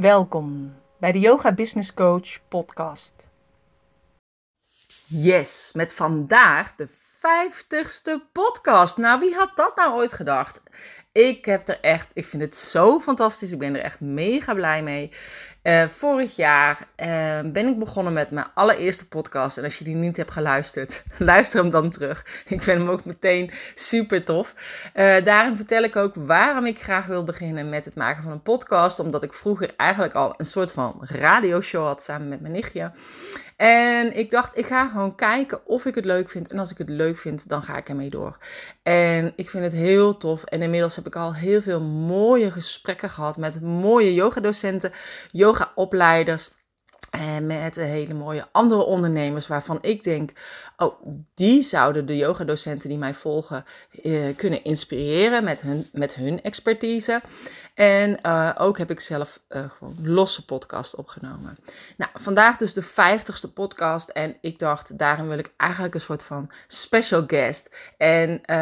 Welkom bij de Yoga Business Coach podcast. Yes, met vandaag de 50ste podcast. Nou, wie had dat nou ooit gedacht? Ik heb er echt, ik vind het zo fantastisch. Ik ben er echt mega blij mee. Uh, vorig jaar uh, ben ik begonnen met mijn allereerste podcast. En als je die niet hebt geluisterd, luister hem dan terug. Ik vind hem ook meteen super tof. Uh, daarin vertel ik ook waarom ik graag wil beginnen met het maken van een podcast. Omdat ik vroeger eigenlijk al een soort van radioshow had samen met mijn nichtje. En ik dacht, ik ga gewoon kijken of ik het leuk vind. En als ik het leuk vind, dan ga ik ermee door. En ik vind het heel tof. En inmiddels heb ik al heel veel mooie gesprekken gehad met mooie yogadocenten, yoga-opleiders. En met hele mooie andere ondernemers waarvan ik denk, oh, die zouden de yogadocenten die mij volgen eh, kunnen inspireren met hun, met hun expertise. En uh, ook heb ik zelf uh, gewoon losse podcast opgenomen. Nou, vandaag dus de vijftigste podcast. En ik dacht, daarin wil ik eigenlijk een soort van special guest. En uh,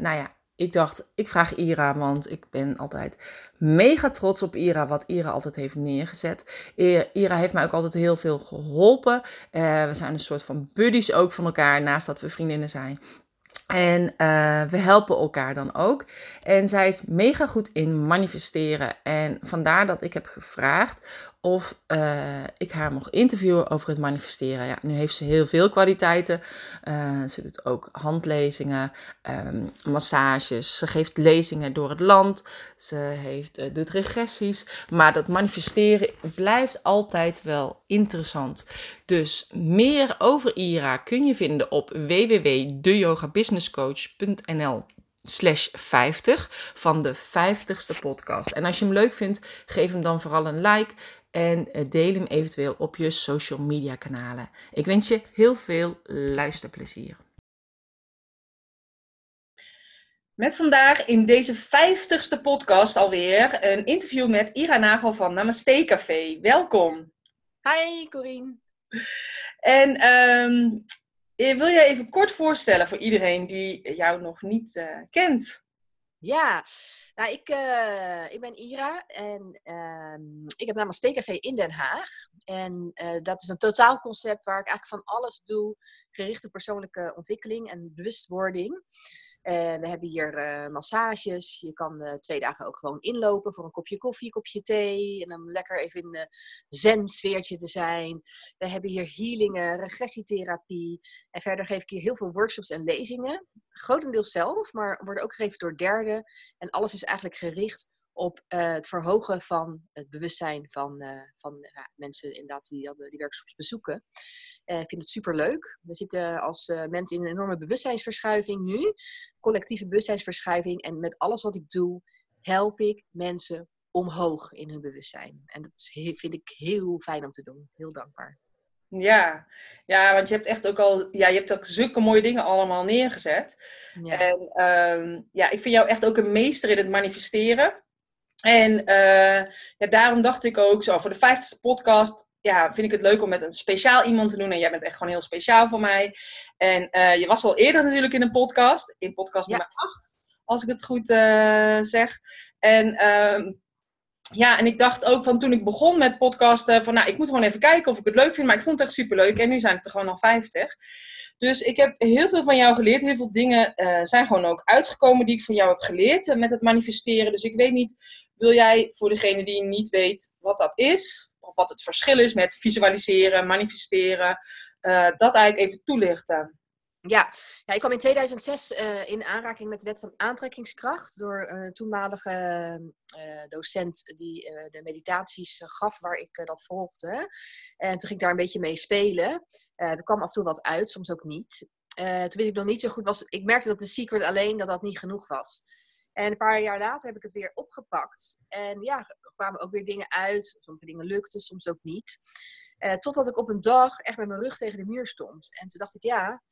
nou ja, ik dacht, ik vraag Ira, want ik ben altijd mega trots op Ira, wat Ira altijd heeft neergezet. Ira heeft mij ook altijd heel veel geholpen. We zijn een soort van buddies ook van elkaar, naast dat we vriendinnen zijn. En uh, we helpen elkaar dan ook. En zij is mega goed in manifesteren. En vandaar dat ik heb gevraagd of uh, ik haar mocht interviewen over het manifesteren. Ja, nu heeft ze heel veel kwaliteiten. Uh, ze doet ook handlezingen, um, massages. Ze geeft lezingen door het land. Ze heeft, uh, doet regressies. Maar dat manifesteren blijft altijd wel interessant. Dus meer over Ira kun je vinden op www.deyogabusinesscoach.nl slash 50 van de 50ste podcast. En als je hem leuk vindt, geef hem dan vooral een like en eh, deel hem eventueel op je social media kanalen. Ik wens je heel veel luisterplezier. Met vandaag in deze vijftigste podcast alweer een interview met Ira Nagel van Namaste Café. Welkom. Hi Corine. En um, wil je even kort voorstellen voor iedereen die jou nog niet uh, kent? Ja, nou, ik, uh, ik ben Ira en uh, ik heb namelijk Steekcafé in Den Haag. En uh, dat is een totaalconcept waar ik eigenlijk van alles doe, gericht op persoonlijke ontwikkeling en bewustwording. Uh, we hebben hier uh, massages. Je kan uh, twee dagen ook gewoon inlopen voor een kopje koffie, een kopje thee. En dan lekker even in een zen-sfeertje te zijn. We hebben hier healingen, regressietherapie. En verder geef ik hier heel veel workshops en lezingen. Grotendeels zelf, maar worden ook gegeven door derden. En alles is eigenlijk gericht op uh, het verhogen van het bewustzijn van, uh, van uh, mensen inderdaad die die workshops bezoeken. ik vind het super leuk. We zitten als mensen in een enorme bewustzijnsverschuiving nu, collectieve bewustzijnsverschuiving. En met alles wat ik doe, help ik mensen omhoog in hun bewustzijn. En dat vind ik heel fijn om te doen. Heel dankbaar. Ja. ja, want je hebt echt ook al, ja, je hebt ook zulke mooie dingen allemaal neergezet. Ja. En um, ja, ik vind jou echt ook een meester in het manifesteren. En uh, ja, daarom dacht ik ook zo, voor de vijftigste podcast ja, vind ik het leuk om met een speciaal iemand te doen. En jij bent echt gewoon heel speciaal voor mij. En uh, je was al eerder natuurlijk in een podcast, in podcast ja. nummer 8, als ik het goed uh, zeg. En uh, ja, en ik dacht ook van toen ik begon met podcasten, van nou, ik moet gewoon even kijken of ik het leuk vind. Maar ik vond het echt superleuk. En nu zijn het er gewoon al 50. Dus ik heb heel veel van jou geleerd. Heel veel dingen uh, zijn gewoon ook uitgekomen die ik van jou heb geleerd uh, met het manifesteren. Dus ik weet niet, wil jij voor degene die niet weet wat dat is, of wat het verschil is met visualiseren, manifesteren, uh, dat eigenlijk even toelichten? Ja. ja, ik kwam in 2006 uh, in aanraking met de wet van aantrekkingskracht door een toenmalige docent die de meditaties gaf waar ik dat volgde. En toen ging ik daar een beetje mee spelen. er kwam af en toe wat uit, soms ook niet. toen wist ik nog niet zo goed, was, ik merkte dat de secret alleen dat dat niet genoeg was. En een paar jaar later heb ik het weer opgepakt. En ja, er kwamen ook weer dingen uit. Sommige dingen lukten, soms ook niet. totdat ik op een dag echt met mijn rug tegen de muur stond. En toen dacht ik, ja,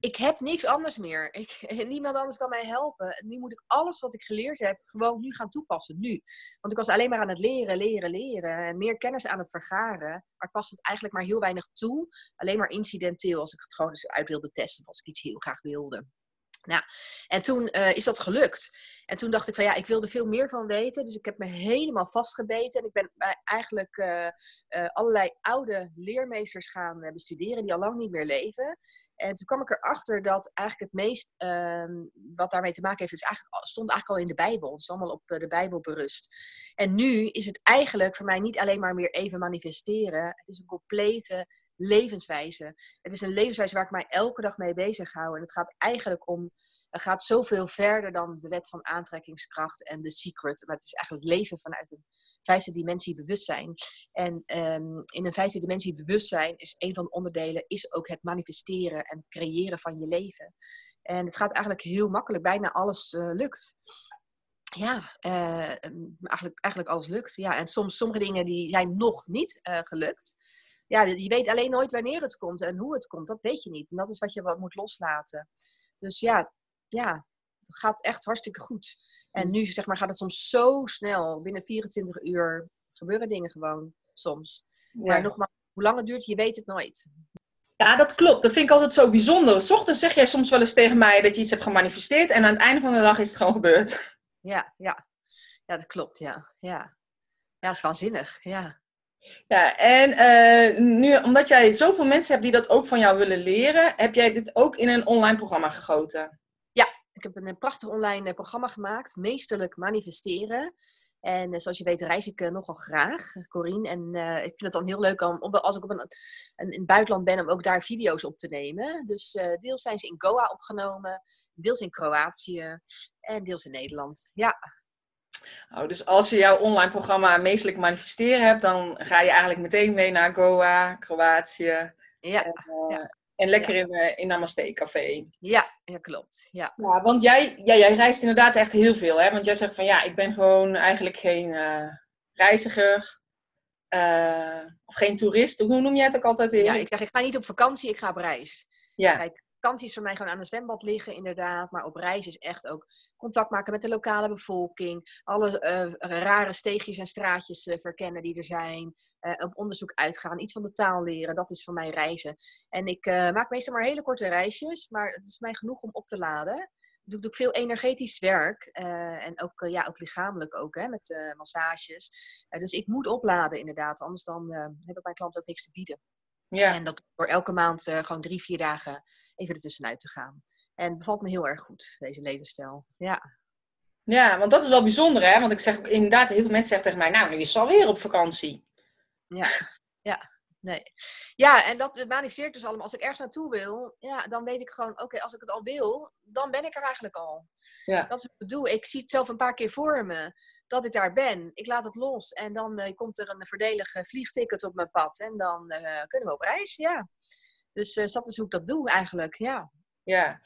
ik heb niks anders meer. Ik, niemand anders kan mij helpen. Nu moet ik alles wat ik geleerd heb gewoon nu gaan toepassen. Nu. Want ik was alleen maar aan het leren, leren, leren. En meer kennis aan het vergaren. Maar ik past het eigenlijk maar heel weinig toe. Alleen maar incidenteel als ik het gewoon eens uit wilde testen. Als ik iets heel graag wilde. Nou, en toen uh, is dat gelukt. En toen dacht ik van ja, ik wilde veel meer van weten. Dus ik heb me helemaal vastgebeten. En ik ben eigenlijk uh, uh, allerlei oude leermeesters gaan bestuderen die al lang niet meer leven. En toen kwam ik erachter dat eigenlijk het meest ehm, wat daarmee te maken heeft, is eigenlijk, stond eigenlijk al in de Bijbel. Het is allemaal op de Bijbel berust. En nu is het eigenlijk voor mij niet alleen maar meer even manifesteren. Het is een complete levenswijze. Het is een levenswijze waar ik mij elke dag mee bezig hou. En het gaat eigenlijk om, het gaat zoveel verder dan de wet van aantrekkingskracht en de secret. Maar het is eigenlijk leven vanuit een vijfde dimensie bewustzijn. En um, in een vijfde dimensie bewustzijn is een van de onderdelen is ook het manifesteren en het creëren van je leven. En het gaat eigenlijk heel makkelijk, bijna alles uh, lukt ja, uh, eigenlijk, eigenlijk alles lukt. Ja, en soms sommige dingen die zijn nog niet uh, gelukt ja, je weet alleen nooit wanneer het komt en hoe het komt. Dat weet je niet. En dat is wat je wat moet loslaten. Dus ja, ja, het gaat echt hartstikke goed. En mm. nu zeg maar, gaat het soms zo snel. Binnen 24 uur gebeuren dingen gewoon soms. Maar nogmaals, hoe lang het duurt, je weet het nooit. Ja, dat klopt. Dat vind ik altijd zo bijzonder. S ochtends zeg jij soms wel eens tegen mij dat je iets hebt gemanifesteerd. En aan het einde van de dag is het gewoon gebeurd. Ja, ja. Ja, dat klopt. Ja, ja. Ja, dat is waanzinnig. Ja. Ja, en uh, nu, omdat jij zoveel mensen hebt die dat ook van jou willen leren, heb jij dit ook in een online programma gegoten? Ja, ik heb een prachtig online eh, programma gemaakt, Meesterlijk Manifesteren. En uh, zoals je weet reis ik nogal graag, Corine. En ik vind het dan heel leuk om, als ik op een, een, in het buitenland ben, om ook daar video's op te nemen. Dus deels zijn ze in Goa opgenomen, deels in Kroatië en deels in Nederland. Ja, Oh, dus als je jouw online programma meestelijk manifesteren hebt, dan ga je eigenlijk meteen mee naar Goa, Kroatië. Ja. En, uh, ja. en lekker in, uh, in Namaste Café. Ja, ja klopt. Ja. ja want jij, ja, jij reist inderdaad echt heel veel, hè? Want jij zegt van ja, ik ben gewoon eigenlijk geen uh, reiziger. of geen toerist. Hoe noem jij het ook altijd? Ja, ik zeg ik ga niet op vakantie, ik ga op reis. Ja. Kijk, vakantie is voor mij gewoon aan het zwembad liggen, inderdaad. Maar op reis is echt ook contact maken met de lokale bevolking. Alle uh, rare steegjes en straatjes uh, verkennen die er zijn. Uh, op onderzoek uitgaan, iets van de taal leren. Dat is voor mij reizen. En ik maak meestal maar hele korte reisjes. Maar het is mij genoeg om op te laden. Ik doe ook veel energetisch werk. en ook, ja, ook lichamelijk ook, hè, met massages. dus ik moet opladen inderdaad. Anders dan hebben mijn klanten ook niks te bieden. Ja. En dat door elke maand gewoon drie, vier dagen even ertussenuit te gaan. En het bevalt me heel erg goed, deze levensstijl. Ja. Ja, want dat is wel bijzonder, hè? Want ik zeg inderdaad, heel veel mensen zeggen tegen mij, nou, nu is ze alweer op vakantie. Ja, ja, nee. Ja, en dat manifesteert dus allemaal. Als ik ergens naartoe wil, ja, dan weet ik gewoon, oké, als ik het al wil, dan ben ik er eigenlijk al. Ja. Dat is wat ik doe. Ik zie het zelf een paar keer voor me, dat ik daar ben. Ik laat het los en dan uh, komt er een verdelige vliegticket op mijn pad. En dan uh, kunnen we op reis, ja. Dus uh, dat is hoe ik dat doe eigenlijk, ja. Ja,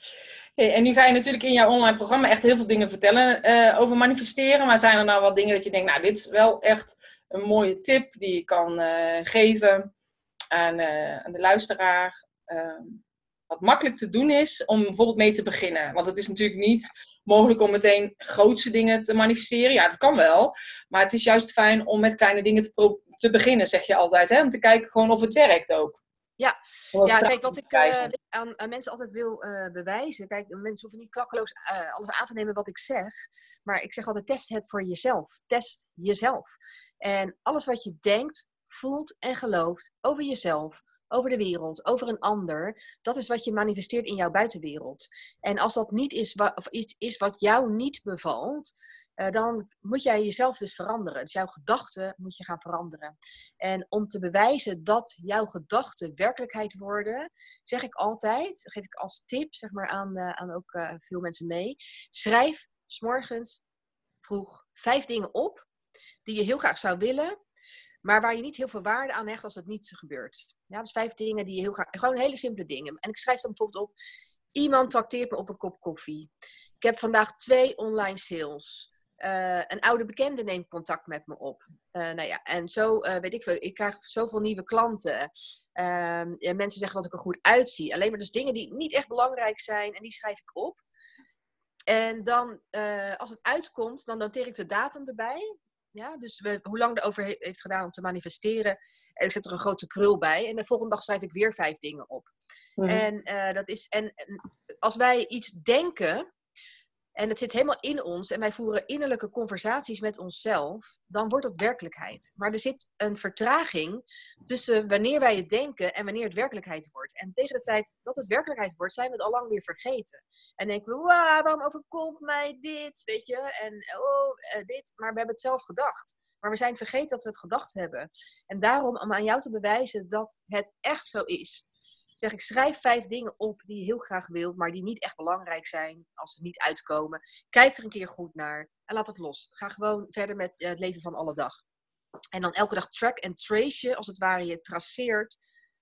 hey, en nu ga je natuurlijk in jouw online programma echt heel veel dingen vertellen uh, over manifesteren. Maar zijn er nou wat dingen dat je denkt, nou, dit is wel echt een mooie tip die je kan uh, geven aan, aan, de luisteraar? Ehm, wat makkelijk te doen is om bijvoorbeeld mee te beginnen. Want het is natuurlijk niet mogelijk om meteen grootste dingen te manifesteren. Ja, dat kan wel. Maar het is juist fijn om met kleine dingen te, te beginnen, zeg je altijd. Hè? Om te kijken gewoon of het werkt ook. Ja, ja kijk, wat ik uh, aan, aan, mensen altijd wil uh, bewijzen. Kijk, mensen hoeven niet klakkeloos uh, alles aan te nemen wat ik zeg. Maar ik zeg altijd: test het voor jezelf. Test jezelf. En alles wat je denkt, voelt en gelooft over jezelf, over de wereld, over een ander, dat is wat je manifesteert in jouw buitenwereld. En als dat niet is, wat, of iets is wat jou niet bevalt, uh, dan moet jij jezelf dus veranderen. Dus jouw gedachten moet je gaan veranderen. En om te bewijzen dat jouw gedachten werkelijkheid worden, zeg ik altijd, geef ik als tip zeg maar, aan, uh, aan ook uh, veel mensen mee, schrijf s'morgens vroeg vijf dingen op die je heel graag zou willen, maar waar je niet heel veel waarde aan hecht als het niet gebeurt. Ja, dus vijf dingen die je heel graag... Gewoon hele simpele dingen. En ik schrijf dan bijvoorbeeld op... Iemand trakteert me op een kop koffie. Ik heb vandaag twee online sales. Uh, een oude bekende neemt contact met me op. Uh, nou ja, en zo uh, weet ik veel. Ik krijg zoveel nieuwe klanten. Ehm, ja, mensen zeggen dat ik er goed uitzie. Alleen maar dus dingen die niet echt belangrijk zijn. En die schrijf ik op. En dan, als het uitkomt, dan noteer ik de datum erbij. Ja, dus we, hoe lang erover heeft gedaan om te manifesteren. En ik zet er een grote krul bij. En de volgende dag schrijf ik weer vijf dingen op. Mhm. En, uh, dat is, en als wij iets denken, en het zit helemaal in ons en wij voeren innerlijke conversaties met onszelf, dan wordt dat werkelijkheid. Maar er zit een vertraging tussen wanneer wij het denken en wanneer het werkelijkheid wordt. En tegen de tijd dat het werkelijkheid wordt, zijn we het al lang weer vergeten. En denken we, waarom overkomt mij dit? Weet je, en oh, eh, dit. Maar we hebben het zelf gedacht. Maar we zijn vergeten dat we het gedacht hebben. En daarom om aan jou te bewijzen dat het echt zo is, zeg ik, schrijf vijf dingen op die je heel graag wilt, maar die niet echt belangrijk zijn als ze niet uitkomen. Kijk er een keer goed naar en laat het los. Ga gewoon verder met eh, het leven van alle dag. En dan elke dag track en trace je, als het ware, je traceert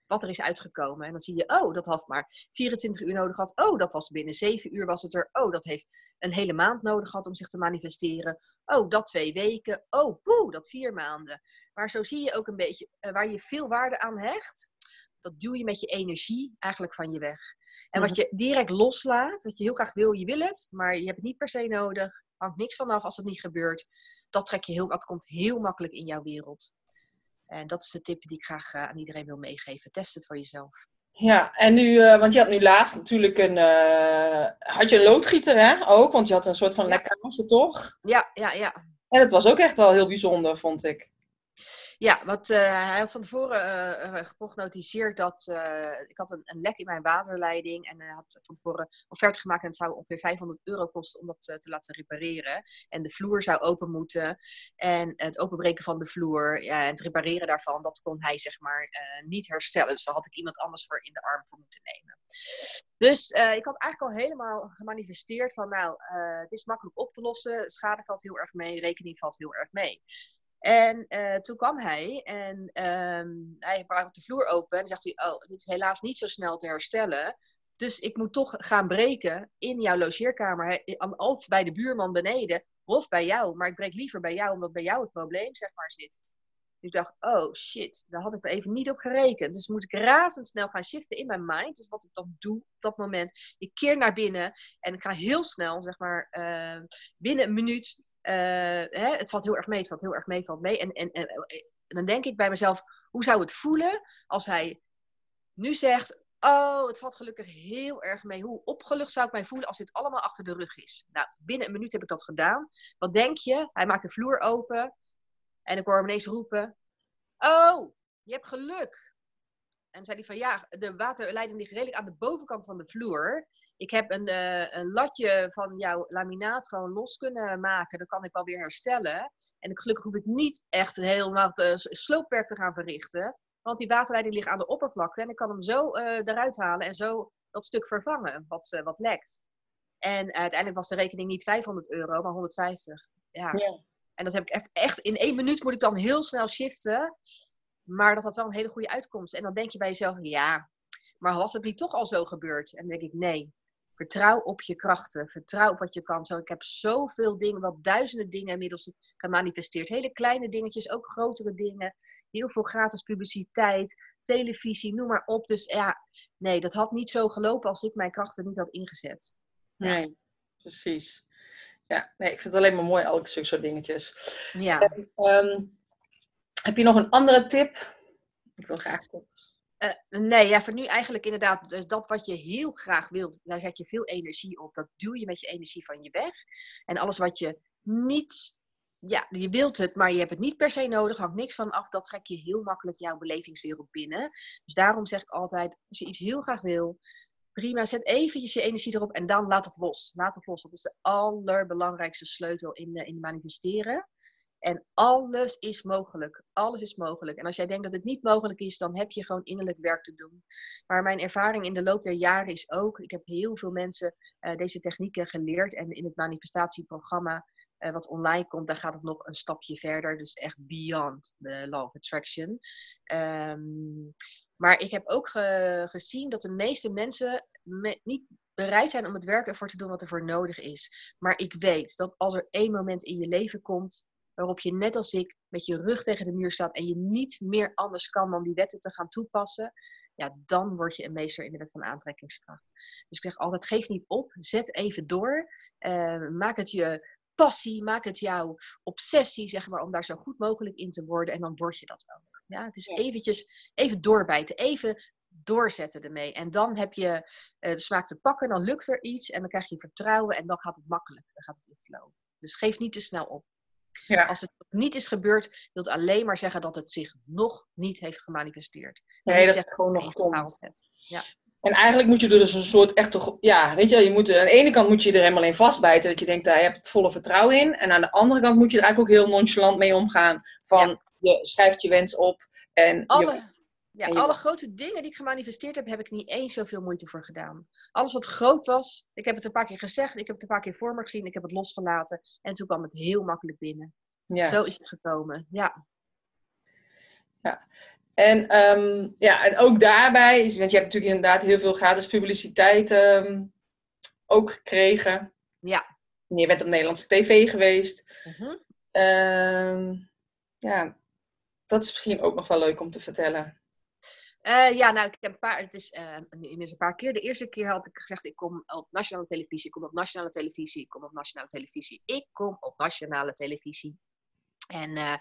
wat er is uitgekomen. En dan zie je, oh, dat had maar 24 uur nodig gehad. Oh, dat was binnen 7 uur was het er. Oh, dat heeft een hele maand nodig gehad om zich te manifesteren. Oh, dat twee weken. Oh, poeh, dat vier maanden. Maar zo zie je ook een beetje uh, waar je veel waarde aan hecht dat duw je met je energie eigenlijk van je weg. En wat mhm. je direct loslaat, wat je heel graag wil, je wil het, maar je hebt het niet per se nodig, hangt niks vanaf als het niet gebeurt. Dat trek je heel, dat komt heel makkelijk in jouw wereld. En dat is de tip die ik graag eh, aan iedereen wil meegeven. Test het voor jezelf. Ja, en nu, uh, want je had nu laatst natuurlijk een, uh, had je een loodgieter hè, ook, want je had een soort van ja. lekkage toch? Ja, ja, ja. En dat was ook echt wel heel bijzonder, vond ik. Ja, wat, uh, hij had van tevoren uh, dat ik had een, een, lek in mijn waterleiding en hij had van tevoren offerte gemaakt en het zou ongeveer 500 euro kosten om dat te laten repareren. En de vloer zou open moeten en het openbreken van de vloer en het repareren daarvan, dat kon hij zeg maar niet herstellen. Dus daar had ik iemand anders voor in de arm voor moeten nemen. Dus ik had eigenlijk al helemaal gemanifesteerd van nou, het is makkelijk op te lossen, schade valt heel erg mee, rekening valt heel erg mee. En uh, toen kwam hij en um, hij brak de vloer open en zegt hij, oh, dit is helaas niet zo snel te herstellen. Dus ik moet toch gaan breken in jouw logeerkamer, of bij de buurman beneden, of bij jou. Maar ik breek liever bij jou, omdat bij jou het probleem zeg maar zit. Dus ik dacht, oh shit, daar had ik er even niet op gerekend. Dus moet ik razendsnel gaan shiften in mijn mind. Dus wat ik dan doe op dat moment, ik keer naar binnen en ik ga heel snel, zeg maar, uh, binnen een minuut hè, het valt heel erg mee, het valt heel erg mee, valt mee. En, en, en, en, dan denk ik bij mezelf, hoe zou het voelen als hij nu zegt, oh, het valt gelukkig heel erg mee. Hoe opgelucht zou ik mij voelen als dit allemaal achter de rug is? Nou, binnen een minuut heb ik dat gedaan. Wat denk je? Hij maakt de vloer open en ik hoor hem ineens roepen, oh, je hebt geluk. En zei hij van, ja, de waterleiding ligt redelijk aan de bovenkant van de vloer ik heb een, uh, een latje van jouw laminaat gewoon los kunnen maken. Dan kan ik wel weer herstellen. En ik, gelukkig hoef ik niet echt helemaal te, sloopwerk te gaan verrichten. Want die waterleiding ligt aan de oppervlakte. En ik kan hem zo uh, eruit halen en zo dat stuk vervangen wat, uh, wat lekt. En uiteindelijk was de rekening niet 500 euro, maar 150. Ja. ja. En dat heb ik echt, echt in één minuut moet ik dan heel snel shiften. Maar dat had wel een hele goede uitkomst. En dan denk je bij jezelf, ja, maar was het niet toch al zo gebeurd? En dan denk ik, nee, Vertrouw op je krachten. Vertrouw op wat je kan. Zo, ik heb zoveel dingen, wel duizenden dingen inmiddels gemanifesteerd. Hele kleine dingetjes, ook grotere dingen. Heel veel gratis publiciteit, televisie, noem maar op. Dus ja, nee, dat had niet zo gelopen als ik mijn krachten niet had ingezet. Nee, precies. Ja, nee, ik vind het alleen maar mooi, al zulke soort dingetjes. Ja. Ehm, heb je nog een andere tip? Ik wil graag dat uh, nee, ja, voor nu eigenlijk inderdaad, dus dat wat je heel graag wilt, daar zet je veel energie op. Dat duw je met je energie van je weg. En alles wat je niet, ja, je wilt het, maar je hebt het niet per se nodig, hangt niks van af, dat trek je heel makkelijk jouw belevingswereld binnen. Dus daarom zeg ik altijd, als je iets heel graag wil, prima, zet eventjes je energie erop en dan laat het los. Laat het los, dat is de allerbelangrijkste sleutel in, in manifesteren. En alles is mogelijk. Alles is mogelijk. En als jij denkt dat het niet mogelijk is, dan heb je gewoon innerlijk werk te doen. Maar mijn ervaring in de loop der jaren is ook, ik heb heel veel mensen uh, deze technieken geleerd. En in het manifestatieprogramma uh, wat online komt, daar gaat het nog een stapje verder. Dus echt beyond the law of attraction. Um, maar ik heb ook ge gezien dat de meeste mensen niet bereid zijn om het werk ervoor te doen wat er voor nodig is. Maar ik weet dat als er één moment in je leven komt waarop je net als ik met je rug tegen de muur staat en je niet meer anders kan dan die wetten te gaan toepassen, ja, dan word je een meester in de wet van aantrekkingskracht. Dus ik zeg altijd, geef niet op, zet even door, uh, maak het je passie, maak het jouw obsessie, zeg maar, om daar zo goed mogelijk in te worden en dan word je dat ook. Ja, het is eventjes, even doorbijten, even doorzetten ermee. En dan heb je uh, de smaak te pakken, dan lukt er iets en dan krijg je vertrouwen en dan gaat het makkelijk. Dan gaat het in flow. Dus geef niet te snel op. Ja. Als het niet is gebeurd, wil het alleen maar zeggen dat het zich nog niet heeft gemanifesteerd. Nee, dat het gewoon nog komt. Ja. En eigenlijk moet je er dus een soort echte, ja, weet je, je moet, aan de ene kant moet je er helemaal in vastbijten, dat je denkt, daar je hebt het volle vertrouwen in. En aan de andere kant moet je er eigenlijk ook heel nonchalant mee omgaan. Van, je schrijft je wens op en Alle, ja, alle grote dingen die ik gemanifesteerd heb, heb ik niet eens zoveel moeite voor gedaan. Alles wat groot was, ik heb het een paar keer gezegd, ik heb het een paar keer voor me gezien, ik heb het losgelaten. En toen kwam het heel makkelijk binnen. Ja. Zo is het gekomen, ja. Ja, en, ehm, ja, en ook daarbij, want je hebt natuurlijk inderdaad heel veel gratis publiciteit um, ook gekregen. Ja. Je bent op Nederlandse tv geweest. Uh ja, dat is misschien ook nog wel leuk om te vertellen. Uh, ja, nou, ik heb een paar, het is uh, inmiddels een paar keer. De eerste keer had ik gezegd, ik kom op nationale televisie, ik kom op nationale televisie, ik kom op nationale televisie, ik kom op nationale televisie. En uh,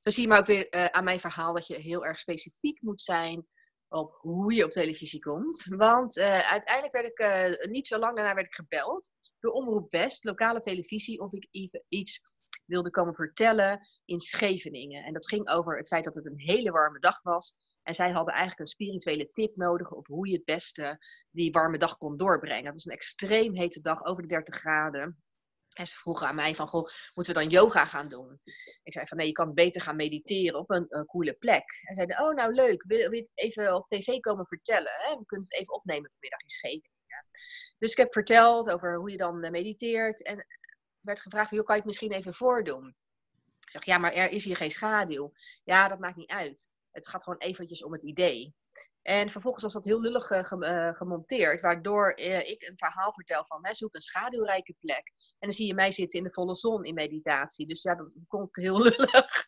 zo zie je maar ook weer aan mijn verhaal dat je heel erg specifiek moet zijn op hoe je op televisie komt. Want uiteindelijk werd ik, niet zo lang daarna werd ik gebeld door Omroep West, lokale televisie, of ik even iets wilde komen vertellen in Scheveningen. En dat ging over het feit dat het een hele warme dag was. En zij hadden eigenlijk een spirituele tip nodig op hoe je het beste die warme dag kon doorbrengen. Het was een extreem hete dag, over de 30 graden. En ze vroegen aan mij van, goh, moeten we dan yoga gaan doen? Ik zei van, nee, je kan beter gaan mediteren op een, een coole plek. En zeiden, oh, nou leuk, wil, wil je het even op tv komen vertellen? Hè? We kunnen het even opnemen vanmiddag in Scheveningen. Dus ik heb verteld over hoe je dan eh, mediteert. En werd gevraagd, joh, kan je het misschien even voordoen? Ik zeg, ja, maar er is hier geen schaduw. Ja, dat maakt niet uit. Het gaat gewoon eventjes om het idee. En vervolgens was dat heel lullig uh, gemonteerd, waardoor uh, ik een verhaal vertel van hè, zoek een schaduwrijke plek. En dan zie je mij zitten in de volle zon in meditatie. Dus ja, dat ik heel lullig.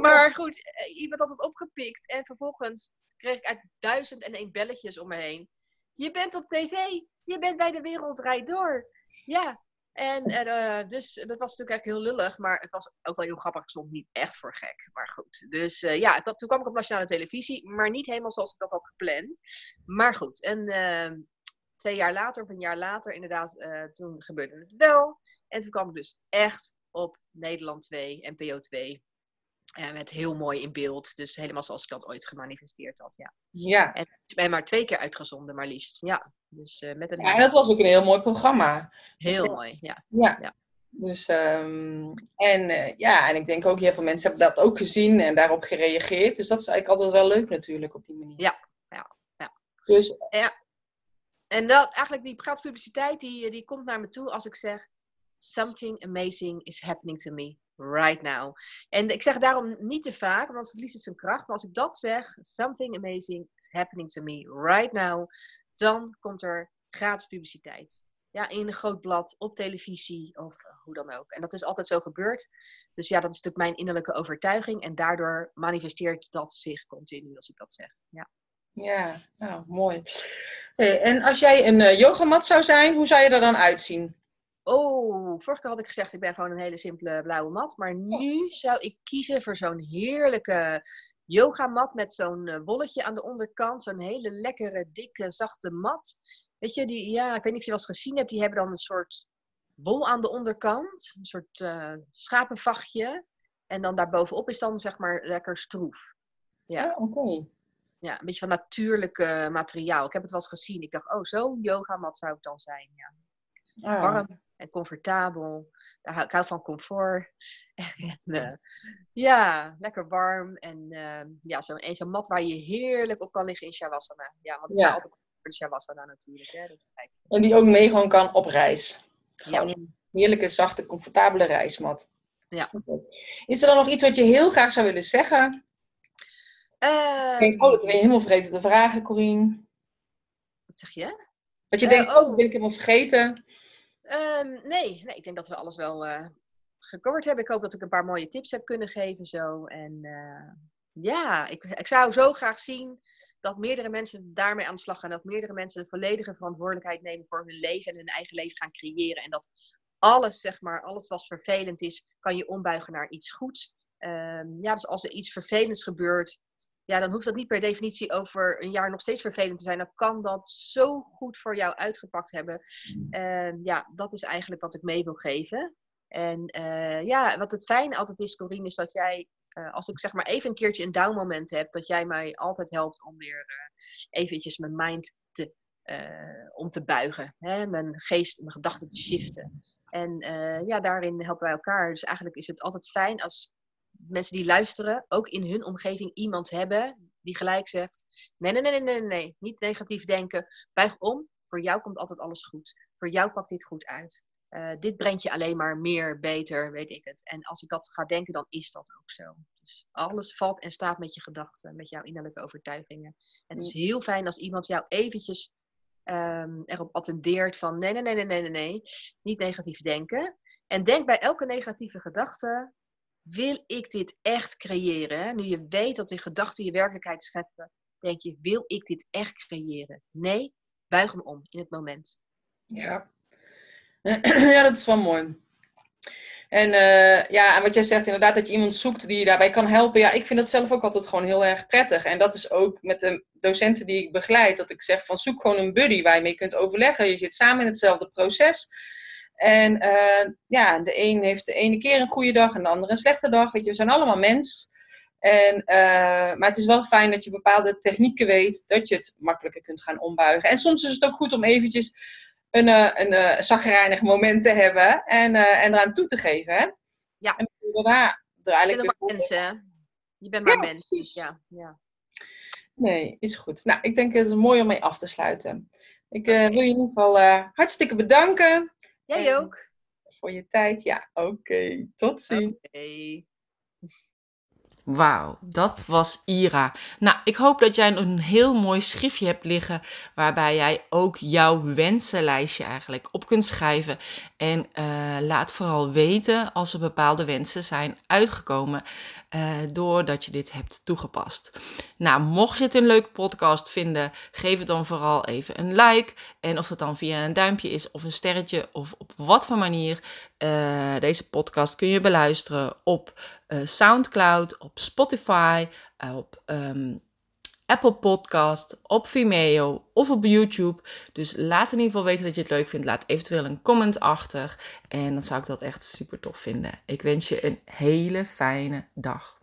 maar goed, iemand had het opgepikt. En vervolgens kreeg ik uit duizend en één belletjes om me heen. Je bent op tv. Je bent bij de Wereld Door. Ja, en, uh, dus dat was natuurlijk eigenlijk heel lullig, maar het was ook wel heel grappig. Ik stond niet echt voor gek, maar goed. Dus uh, ja, dat, toen kwam ik op nationale televisie, maar niet helemaal zoals ik dat had gepland. Maar goed, en uh, twee jaar later, of een jaar later, inderdaad, eh, toen gebeurde het wel. En toen kwam ik dus echt op Nederland 2, NPO 2. En met heel mooi in beeld. Dus helemaal zoals ik dat ooit gemanifesteerd had. Ja. ja. En ben maar twee keer uitgezonden, maar liefst. Ja. Dus, uh, met een ja, en dat was ook een heel mooi programma. Heel dus, mooi, ja. Ja. ja. Dus, um, en uh, ja, en ik denk ook heel veel mensen hebben dat ook gezien en daarop gereageerd. Dus dat is eigenlijk altijd wel leuk natuurlijk op die manier. Ja, ja, ja. Dus, ja. En dat, eigenlijk die gratis publiciteit, die, die komt naar me toe als ik zeg... Something amazing is happening to me right now. En ik zeg daarom niet te vaak, want anders verliest het zijn kracht. Maar als ik dat zeg, something amazing is happening to me right now, dan komt er gratis publiciteit. Ja, in een groot blad, op televisie of hoe dan ook. En dat is altijd zo gebeurd. Dus ja, dat is natuurlijk mijn innerlijke overtuiging. En daardoor manifesteert dat zich continu als ik dat zeg. Ja, ja nou, mooi. En als jij een uh, yogamat zou zijn, hoe zou je er dan uitzien? Oh, vorige keer had ik gezegd, ik ben gewoon een hele simpele blauwe mat. Maar nu zou ik kiezen voor zo'n heerlijke yogamat met zo'n uh, wolletje aan de onderkant. Zo'n hele lekkere, dikke, zachte mat. Weet je, die, ja, ik weet niet of je wel eens gezien hebt. Die hebben dan een soort wol aan de onderkant. Een soort uh, schapenvachtje. En dan daarbovenop is dan zeg maar lekker stroef. Ja, oh, oké. Ja, een beetje van natuurlijk materiaal. Ik heb het wel eens gezien. Ik dacht, oh, zo'n yogamat zou het dan zijn. Ja. Oh. Warm, en comfortabel. Daar ik hou van comfort. en, uh, ja, lekker warm. En uh, ja, zo'n zo mat waar je heerlijk op kan liggen in Shavasana. Ja, want ik ja. ga altijd voor de Shavasana natuurlijk. Hè, en die ook mee gewoon kan op reis. Gewoon ja. een heerlijke, zachte, comfortabele reismat. Ja. Is er dan nog iets wat je heel graag zou willen zeggen? Uh, ik denk, oh, dat ben je helemaal vergeten te vragen, Corine. Wat zeg je? Dat je denkt, oh, oh, dat ben ik helemaal vergeten. Um, nee, nee, ik denk dat we alles wel uh, gecoverd hebben. Ik hoop dat ik een paar mooie tips heb kunnen geven zo. En uh, ja, ik, ik zou zo graag zien dat meerdere mensen daarmee aan de slag gaan. Dat meerdere mensen de volledige verantwoordelijkheid nemen voor hun leven en hun eigen leven gaan creëren. En dat alles, zeg maar, alles wat vervelend is, kan je ombuigen naar iets goeds. Um, ja, dus als er iets vervelends gebeurt, ja, dan hoeft dat niet per definitie over een jaar nog steeds vervelend te zijn. Dan kan dat zo goed voor jou uitgepakt hebben. En ja, dat is eigenlijk wat ik mee wil geven. En uh, ja, wat het fijne altijd is, Corine, is dat jij, uh, als ik zeg maar even een keertje een down moment heb, dat jij mij altijd helpt om weer uh, eventjes mijn mind te, om te buigen. Hè? Mijn geest, mijn gedachten te shiften. En ja, daarin helpen wij elkaar. Dus eigenlijk is het altijd fijn als mensen die luisteren ook in hun omgeving iemand hebben die gelijk zegt: nee, nee, nee, nee, nee, nee, niet negatief denken. Buig om. Voor jou komt altijd alles goed. Voor jou pakt dit goed uit. Uh, dit brengt je alleen maar meer, beter, weet ik het. En als ik dat ga denken, dan is dat ook zo. Dus alles valt en staat met je gedachten, met jouw innerlijke overtuigingen. En het is heel fijn als iemand jou eventjes um, erop attendeert van nee, nee, nee, nee, nee, nee, nee, niet negatief denken. En denk bij elke negatieve gedachte, wil ik dit echt creëren? Nu je weet dat die gedachten je werkelijkheid scheppen, denk je, wil ik dit echt creëren? Nee, buig hem om in het moment. Ja, ja dat is wel mooi. En uh, ja, en wat jij zegt, inderdaad, dat je iemand zoekt die je daarbij kan helpen. Ja, ik vind dat zelf ook altijd gewoon heel erg prettig. En dat is ook met de docenten die ik begeleid, dat ik zeg van zoek gewoon een buddy waar je mee kunt overleggen. Je zit samen in hetzelfde proces. En uh, ja, de een heeft de ene keer een goede dag en de andere een slechte dag. Weet je, we zijn allemaal mens. En, uh, maar het is wel fijn dat je bepaalde technieken weet, dat je het makkelijker kunt gaan ombuigen. En soms is het ook goed om eventjes een, uh, een zagrijnig moment te hebben en, en eraan toe te geven. Hè? Ja. En daarna er eigenlijk je bent maar mens, Je bent maar ja, mens. Precies. Ja, ja. Nee, is goed. Nou, ik denk het is mooi om mee af te sluiten. Ik wil je in ieder geval hartstikke bedanken. Jij ook. Voor je tijd. Ja, oké. Okay. Tot ziens. Okay. Wauw, dat was Ira. Nou, ik hoop dat jij een heel mooi schriftje hebt liggen waarbij jij ook jouw wensenlijstje eigenlijk op kunt schrijven. En uh, laat vooral weten als er bepaalde wensen zijn uitgekomen uh, doordat je dit hebt toegepast. Nou, mocht je het een leuke podcast vinden, geef het dan vooral even een like. En of dat dan via een duimpje is of een sterretje of op wat voor manier, uh, deze podcast kun je beluisteren op uh, SoundCloud, op Spotify, op um, Apple Podcast, op Vimeo of op YouTube. Dus laat in ieder geval weten dat je het leuk vindt. Laat eventueel een comment achter. En dan zou ik dat echt super tof vinden. Ik wens je een hele fijne dag.